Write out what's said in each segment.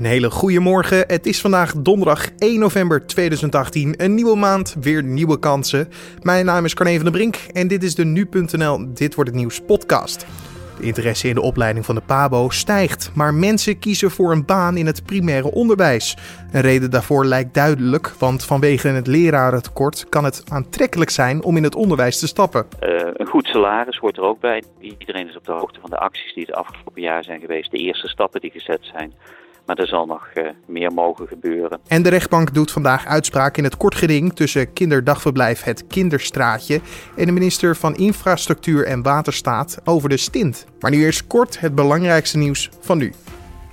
Een hele goede morgen. Het is vandaag donderdag 1 november 2018. Een nieuwe maand, weer nieuwe kansen. Mijn naam is Carne van der Brink en dit is de Nu.nl Dit Wordt Het Nieuws podcast. De interesse in de opleiding van de PABO stijgt, maar mensen kiezen voor een baan in het primaire onderwijs. Een reden daarvoor lijkt duidelijk, want vanwege het lerarentekort kan het aantrekkelijk zijn om in het onderwijs te stappen. Uh, een goed salaris hoort er ook bij. Iedereen is op de hoogte van de acties die het afgelopen jaar zijn geweest, de eerste stappen die gezet zijn. Maar er zal nog uh, meer mogen gebeuren. En de rechtbank doet vandaag uitspraak in het kortgeding tussen kinderdagverblijf Het Kinderstraatje en de minister van Infrastructuur en Waterstaat over de stint. Maar nu eerst kort het belangrijkste nieuws van nu.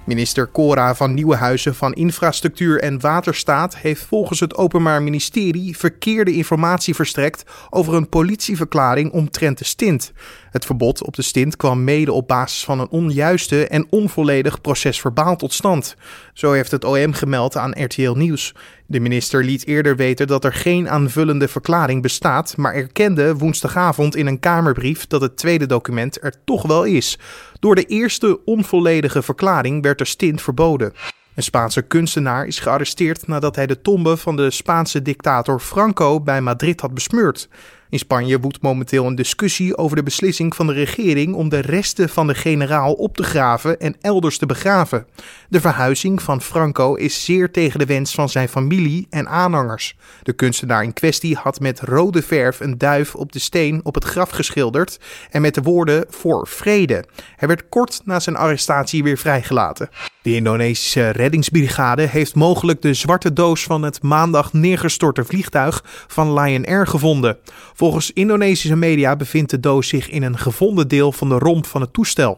Minister Cora van Nieuwenhuizen van Infrastructuur en Waterstaat heeft volgens het Openbaar Ministerie verkeerde informatie verstrekt over een politieverklaring omtrent de stint. Het verbod op de stint kwam mede op basis van een onjuiste en onvolledig proces verbaal tot stand. Zo heeft het OM gemeld aan RTL Nieuws. De minister liet eerder weten dat er geen aanvullende verklaring bestaat, maar erkende woensdagavond in een Kamerbrief dat het tweede document er toch wel is. Door de eerste onvolledige verklaring werd de stint verboden. Een Spaanse kunstenaar is gearresteerd nadat hij de tombe van de Spaanse dictator Franco bij Madrid had besmeurd. In Spanje woedt momenteel een discussie over de beslissing van de regering om de resten van de generaal op te graven en elders te begraven. De verhuizing van Franco is zeer tegen de wens van zijn familie en aanhangers. De kunstenaar in kwestie had met rode verf een duif op de steen op het graf geschilderd en met de woorden voor vrede. Hij werd kort na zijn arrestatie weer vrijgelaten. De Indonesische reddingsbrigade heeft mogelijk de zwarte doos van het maandag neergestorte vliegtuig van Lion Air gevonden. Volgens Indonesische media bevindt de doos zich in een gevonden deel van de romp van het toestel.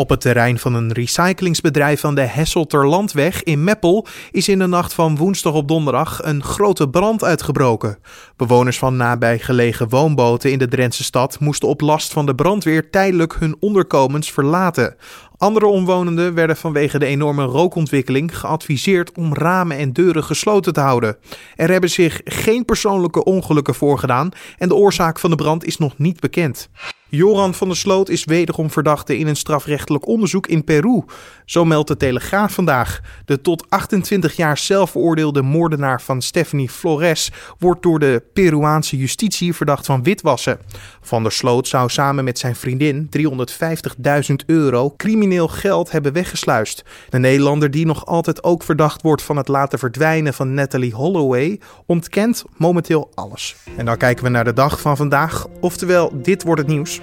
Op het terrein van een recyclingsbedrijf van de Hesselterlandweg in Meppel is in de nacht van woensdag op donderdag een grote brand uitgebroken. Bewoners van nabijgelegen woonboten in de Drentse stad moesten op last van de brandweer tijdelijk hun onderkomens verlaten. Andere omwonenden werden vanwege de enorme rookontwikkeling geadviseerd om ramen en deuren gesloten te houden. Er hebben zich geen persoonlijke ongelukken voorgedaan en de oorzaak van de brand is nog niet bekend. Joran van der Sloot is wederom verdachte in een strafrechtelijk onderzoek in Peru. Zo meldt de Telegraaf vandaag. De tot 28 jaar zelf veroordeelde moordenaar van Stephanie Flores wordt door de Peruaanse justitie verdacht van witwassen. Van der Sloot zou samen met zijn vriendin 350.000 euro crimineel geld hebben weggesluist. De Nederlander die nog altijd ook verdacht wordt van het laten verdwijnen van Natalie Holloway ontkent momenteel alles. En dan kijken we naar de dag van vandaag, oftewel dit wordt het nieuws.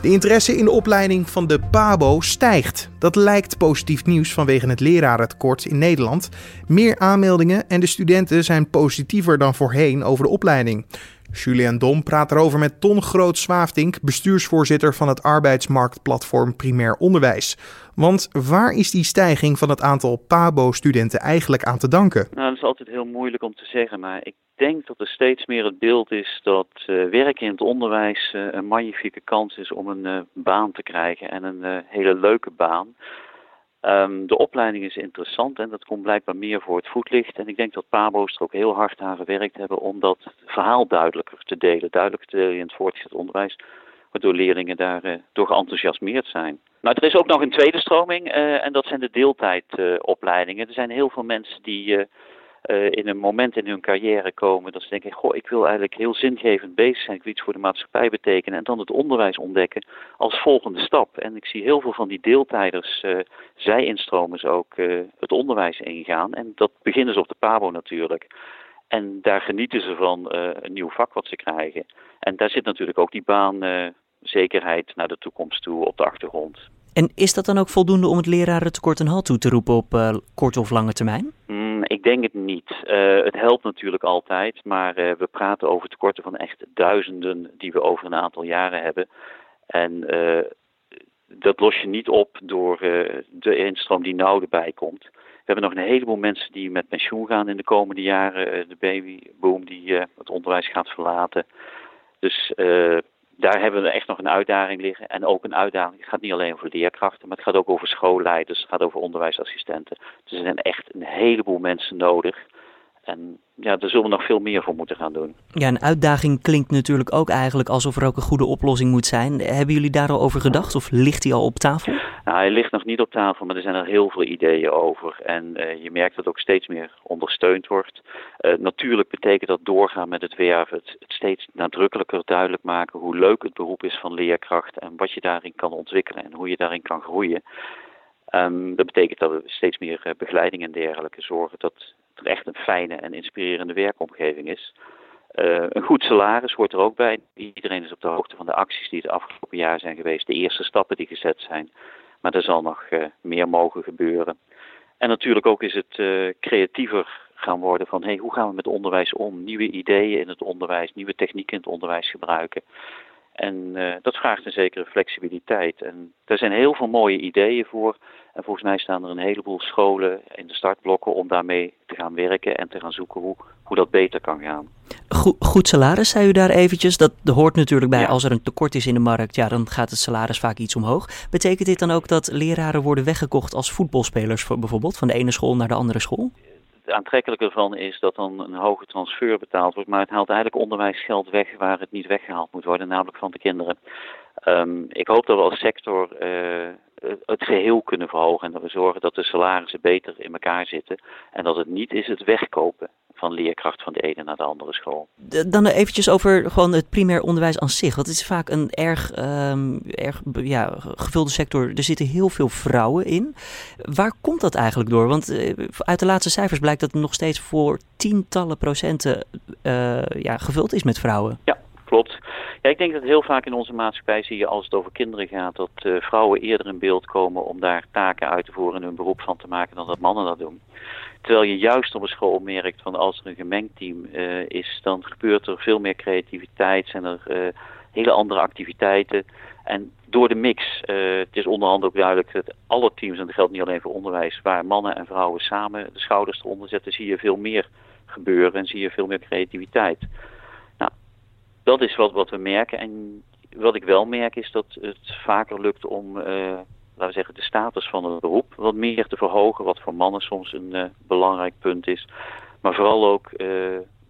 De interesse in de opleiding van de PABO stijgt. Dat lijkt positief nieuws vanwege het lerarentekort in Nederland. Meer aanmeldingen en de studenten zijn positiever dan voorheen over de opleiding. Julian Dom praat erover met Ton Groot Zwaafdink, bestuursvoorzitter van het arbeidsmarktplatform Primair Onderwijs. Want waar is die stijging van het aantal PABO-studenten eigenlijk aan te danken? Nou, dat is altijd heel moeilijk om te zeggen, maar ik denk dat er steeds meer het beeld is dat uh, werken in het onderwijs uh, een magnifieke kans is om een uh, baan te krijgen en een hele leuke baan. Um, de opleiding is interessant en dat komt blijkbaar meer voor het voetlicht. En ik denk dat Pabo's er ook heel hard aan gewerkt hebben om dat verhaal duidelijker te delen. Duidelijker te delen in het voortgezet onderwijs, waardoor leerlingen daardoor door geenthousiasmeerd zijn. Nou, er is ook nog een tweede stroming uh, en dat zijn de deeltijdopleidingen. Uh, er zijn heel veel mensen die uh, in een moment in hun carrière komen dat ze denken: Goh, ik wil eigenlijk heel zingevend bezig zijn, ik wil iets voor de maatschappij betekenen. En dan het onderwijs ontdekken als volgende stap. En ik zie heel veel van die deeltijders, zij-instromers ook, het onderwijs ingaan. En dat beginnen ze op de PABO natuurlijk. En daar genieten ze van een nieuw vak wat ze krijgen. En daar zit natuurlijk ook die baan zekerheid naar de toekomst toe op de achtergrond. En is dat dan ook voldoende om het lerarentekort een halt toe te roepen op uh, korte of lange termijn? Ik denk het niet. Uh, het helpt natuurlijk altijd, maar uh, we praten over tekorten van echt duizenden die we over een aantal jaren hebben. En dat los je niet op door de instroom die nou erbij komt. We hebben nog een heleboel mensen die met pensioen gaan in de komende jaren. de babyboom die het onderwijs gaat verlaten. Dus daar hebben we echt nog een uitdaging liggen. En ook een uitdaging, het gaat niet alleen over leerkrachten, maar het gaat ook over schoolleiders, het gaat over onderwijsassistenten. Dus er zijn echt een heleboel mensen nodig. En ja, daar zullen we nog veel meer voor moeten gaan doen. Ja, een uitdaging klinkt natuurlijk ook eigenlijk alsof er ook een goede oplossing moet zijn. Hebben jullie daar al over gedacht of ligt die al op tafel? Nou, hij ligt nog niet op tafel, maar er zijn er heel veel ideeën over. En uh, je merkt dat ook steeds meer ondersteund wordt. Uh, natuurlijk betekent dat doorgaan met het werven, het, het, steeds nadrukkelijker duidelijk maken hoe leuk het beroep is van leerkracht en wat je daarin kan ontwikkelen en hoe je daarin kan groeien. Um, dat betekent dat we steeds meer uh, begeleiding en dergelijke zorgen dat echt een fijne en inspirerende werkomgeving is. Uh, een goed salaris hoort er ook bij. Iedereen is op de hoogte van de acties die het afgelopen jaar zijn geweest, de eerste stappen die gezet zijn. Maar er zal nog uh, meer mogen gebeuren. En natuurlijk ook is het uh, creatiever gaan worden van hoe gaan we met onderwijs om? Nieuwe ideeën in het onderwijs, nieuwe technieken in het onderwijs gebruiken. En uh, dat vraagt een zekere flexibiliteit. En er zijn heel veel mooie ideeën voor. En volgens mij staan er een heleboel scholen in de startblokken om daarmee te gaan werken en te gaan zoeken hoe, hoe dat beter kan gaan. Goed, goed salaris, zei u daar eventjes. Dat hoort natuurlijk bij ja. als er een tekort is in de markt, ja, dan gaat het salaris vaak iets omhoog. Betekent dit dan ook dat leraren worden weggekocht als voetbalspelers bijvoorbeeld, van de ene school naar de andere school? Aantrekkelijke ervan is dat dan een hoge transfer betaald wordt, maar het haalt eigenlijk onderwijsgeld weg waar het niet weggehaald moet worden, namelijk van de kinderen. Um, ik hoop dat we als sector uh, het geheel kunnen verhogen en dat we zorgen dat de salarissen beter in elkaar zitten en dat het niet is het wegkopen van leerkracht van de ene naar de andere school. Dan eventjes over gewoon het primair onderwijs aan zich. Het is vaak een erg, um, erg ja, gevulde sector. Er zitten heel veel vrouwen in. Waar komt dat eigenlijk door? Want uh, uit de laatste cijfers blijkt dat het nog steeds voor tientallen procenten uh, ja, gevuld is met vrouwen. Ja, klopt. Ja, ik denk dat heel vaak in onze maatschappij zie je als het over kinderen gaat dat uh, vrouwen eerder in beeld komen om daar taken uit te voeren en hun beroep van te maken dan dat mannen dat doen. Terwijl je juist op een school merkt van als er een gemengd team uh, is, dan gebeurt er veel meer creativiteit, zijn er uh, hele andere activiteiten. En door de mix, het is onderhand ook duidelijk dat alle teams, en dat geldt niet alleen voor onderwijs, waar mannen en vrouwen samen de schouders eronder zetten, zie je veel meer gebeuren en zie je veel meer creativiteit. Dat is wat, wat we merken. En wat ik wel merk is dat het vaker lukt om laten we zeggen, de status van het beroep wat meer te verhogen, wat voor mannen soms een uh, belangrijk punt is. Maar vooral ook, uh,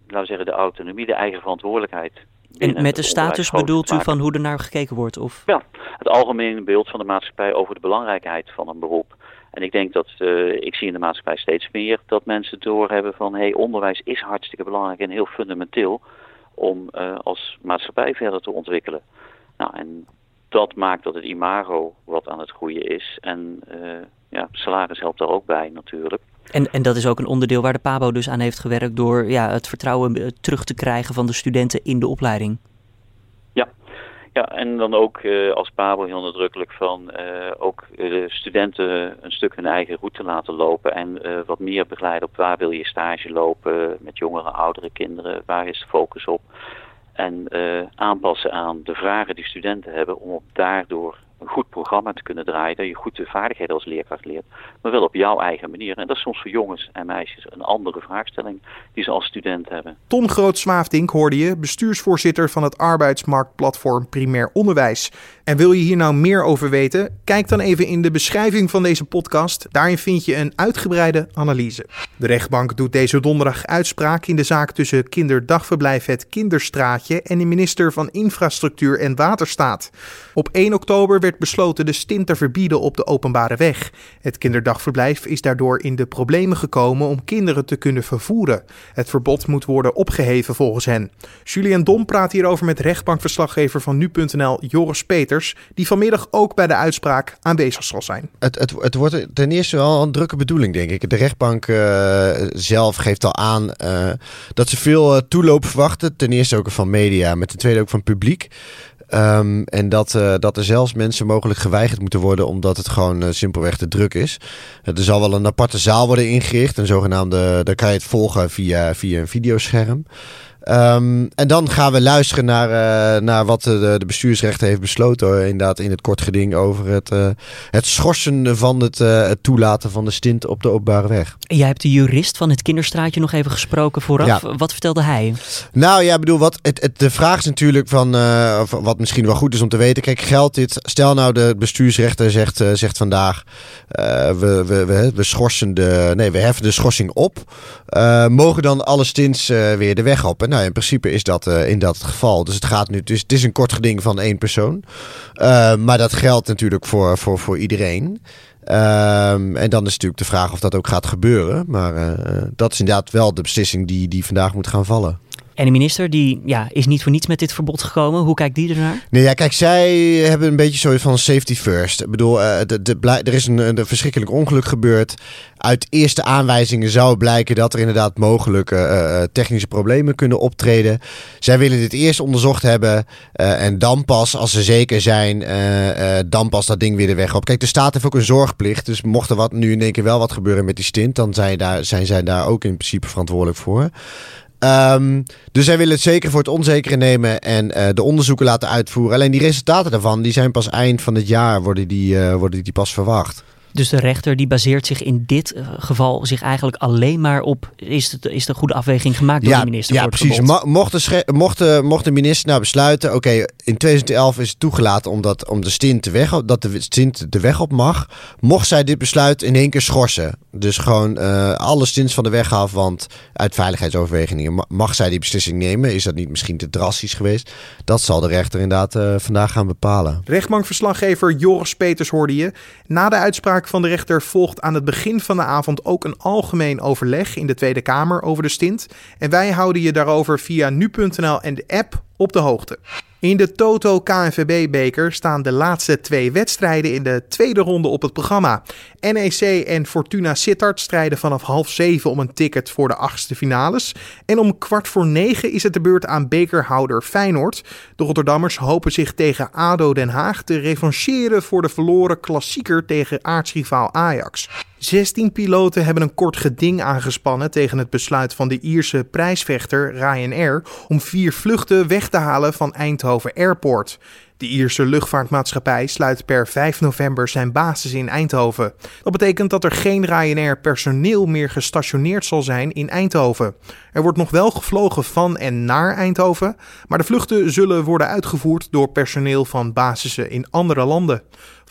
laten we zeggen, de autonomie, de eigen verantwoordelijkheid. En met de status bedoelt u van hoe er naar gekeken wordt? Of? Ja, het algemene beeld van de maatschappij over de belangrijkheid van een beroep. En ik denk dat, uh, ik zie in de maatschappij steeds meer dat mensen doorhebben van, hé, hey, onderwijs is hartstikke belangrijk en heel fundamenteel om als maatschappij verder te ontwikkelen. Nou, en dat maakt dat het imago wat aan het groeien is. En uh, ja, salaris helpt daar ook bij natuurlijk. En, en dat is ook een onderdeel waar de PABO dus aan heeft gewerkt door ja, het vertrouwen terug te krijgen van de studenten in de opleiding. Ja, en dan ook uh, als PABO heel nadrukkelijk van uh, ook de studenten een stuk hun eigen route laten lopen. En wat meer begeleiden op waar wil je stage lopen met jongere, oudere kinderen, waar is de focus op. En uh, aanpassen aan de vragen die studenten hebben om op daardoor een goed programma te kunnen draaien. Dat je goed de vaardigheden als leerkracht leert. Maar wel op jouw eigen manier. En dat is soms voor jongens en meisjes een andere vraagstelling die ze als student hebben. Ton Groot-Zwaafdink hoorde je, bestuursvoorzitter van het arbeidsmarktplatform Primair Onderwijs. En wil je hier nou meer over weten? Kijk dan even in de beschrijving van deze podcast. Daarin vind je een uitgebreide analyse. De rechtbank doet deze donderdag uitspraak in de zaak tussen kinderdagverblijf Het Kinderstraatje en de minister van Infrastructuur en Waterstaat. Op 1 oktober werd besloten de stint te verbieden op de openbare weg. Het kinderdagverblijf is daardoor in de problemen gekomen om kinderen te kunnen vervoeren. Het verbod moet worden opgeheven volgens hen. Julien Dom praat hierover met rechtbankverslaggever van nu.nl Joris Peters, die vanmiddag ook bij de uitspraak aanwezig zal zijn. Het, het, het wordt ten eerste wel een drukke bedoeling, denk ik. De rechtbank uh, zelf geeft al aan uh, dat ze veel uh, toeloop verwachten. Ten eerste ook van media, met ten tweede ook van publiek. Um, en dat, dat er zelfs mensen mogelijk geweigerd moeten worden omdat het gewoon simpelweg te druk is. Er zal wel een aparte zaal worden ingericht, een zogenaamde, daar kan je het volgen via, via een videoscherm. Ehm, en dan gaan we luisteren naar, uh, naar wat de, de bestuursrechter heeft besloten. Hoor. Inderdaad, in het kort geding over het, uh, het schorsen van het, uh, het, toelaten van de stint op de openbare weg. Jij hebt de jurist van het kinderstraatje nog even gesproken vooraf. Ja. Wat vertelde hij? Nou ja, bedoel, wat, het, het, de vraag is natuurlijk van, wat misschien wel goed is om te weten. Kijk, geldt dit? Stel nou de bestuursrechter zegt, zegt vandaag, we, we, we, we, schorsen de, nee, we heffen de schorsing op. mogen dan alle stints weer de weg op? Nou, in principe is dat uh, in dat geval. Dus het gaat nu, dus het is een kort geding van één persoon. Uh, maar dat geldt natuurlijk voor, voor, voor iedereen. Um, en dan is natuurlijk de vraag of dat ook gaat gebeuren. Maar uh, dat is inderdaad wel de beslissing die, die vandaag moet gaan vallen. En de minister die, ja, is niet voor niets met dit verbod gekomen. Hoe kijkt die ernaar? Nee, ja, kijk, zij hebben een beetje zo van safety first. Ik bedoel, uh, de, er is een, een, verschrikkelijk ongeluk gebeurd. Uit eerste aanwijzingen zou blijken dat er inderdaad mogelijke uh, technische problemen kunnen optreden. Zij willen dit eerst onderzocht hebben. En dan pas, als ze zeker zijn, dan pas dat ding weer de weg op. Kijk, de staat heeft ook een zorgplicht. Dus mocht er wat, nu in één keer wel wat gebeuren met die stint, dan zijn, daar, zijn zij daar ook in principe verantwoordelijk voor. Um, dus zij willen het zeker voor het onzekere nemen en uh, de onderzoeken laten uitvoeren. Alleen die resultaten daarvan, die zijn pas eind van het jaar, worden die, uh, worden die pas verwacht. Dus de rechter die baseert zich in dit eh, geval zich eigenlijk alleen maar op... is, het, is de goede afweging gemaakt door de minister Ja, precies. Mocht de, mocht, de, mocht de minister nou besluiten... oké, in 2011 is het toegelaten omdat, om de stint de weg op, dat de stint de weg op mag... mocht zij dit besluit in één keer schorsen. Dus gewoon uh, alle stints van de weg af... want uit veiligheidsoverwegingen mag zij die beslissing nemen. Is dat niet misschien te drastisch geweest? Dat zal de rechter inderdaad uh, vandaag gaan bepalen. Rechtbankverslaggever Joris Peters hoorde je. Na de uitspraak van de rechter volgt aan het begin van de avond ook een algemeen overleg in de Tweede Kamer over de stint. En wij houden je daarover via nu.nl en de app op de hoogte. In de Toto KNVB-beker staan de laatste twee wedstrijden in de tweede ronde op het programma. NEC en Fortuna Sittard strijden vanaf half zeven om een ticket voor de achtste finales. En om kwart voor negen is het de beurt aan bekerhouder Feyenoord. De Rotterdammers hopen zich tegen ADO Den Haag te revancheren voor de verloren klassieker tegen aartsrivaal Ajax. 16 piloten hebben een kort geding aangespannen tegen het besluit van de Ierse prijsvechter Ryanair om vier vluchten weg te halen van Eindhoven Airport. De Ierse luchtvaartmaatschappij sluit per 5 november zijn basis in Eindhoven. Dat betekent dat er geen Ryanair personeel meer gestationeerd zal zijn in Eindhoven. Er wordt nog wel gevlogen van en naar Eindhoven, maar de vluchten zullen worden uitgevoerd door personeel van basissen in andere landen.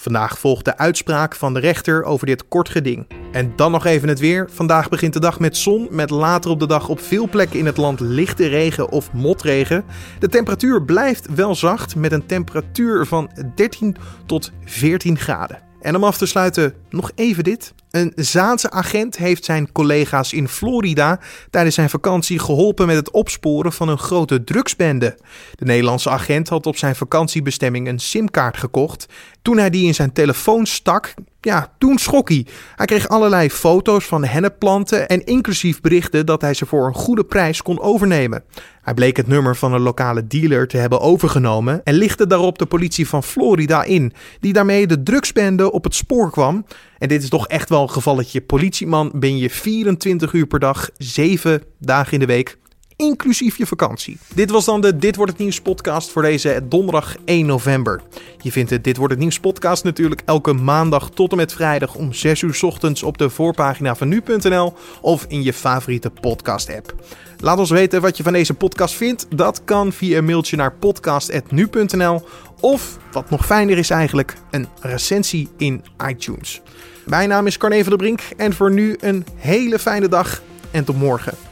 Vandaag volgt de uitspraak van de rechter over dit kort geding. En dan nog even het weer. Vandaag begint de dag met zon, met later op de dag op veel plekken in het land lichte regen of motregen. De temperatuur blijft wel zacht met een temperatuur van 13 tot 14 graden. En om af te sluiten nog even dit. Een Zaanse agent heeft zijn collega's in Florida tijdens zijn vakantie geholpen met het opsporen van een grote drugsbende. De Nederlandse agent had op zijn vakantiebestemming een simkaart gekocht. Toen hij die in zijn telefoon stak, ja, toen schrok hij. Hij kreeg allerlei foto's van hennepplanten en inclusief berichten dat hij ze voor een goede prijs kon overnemen. Hij bleek het nummer van een lokale dealer te hebben overgenomen en lichtte daarop de politie van Florida in, die daarmee de drugsbende op het spoor kwam. En dit is toch echt wel een gevalletje. Politieman ben je 24 uur per dag, 7 dagen in de week inclusief je vakantie. Dit was dan de Dit wordt het nieuws podcast voor deze donderdag 1 november. Je vindt de Dit wordt het nieuws podcast natuurlijk elke maandag tot en met vrijdag om 6 uur ochtends op de voorpagina van nu.nl of in je favoriete podcast app. Laat ons weten wat je van deze podcast vindt. Dat kan via een mailtje naar podcast.nu.nl of, wat nog fijner is eigenlijk, een recensie in iTunes. Mijn naam is Carne van der Brink en voor nu een hele fijne dag en tot morgen.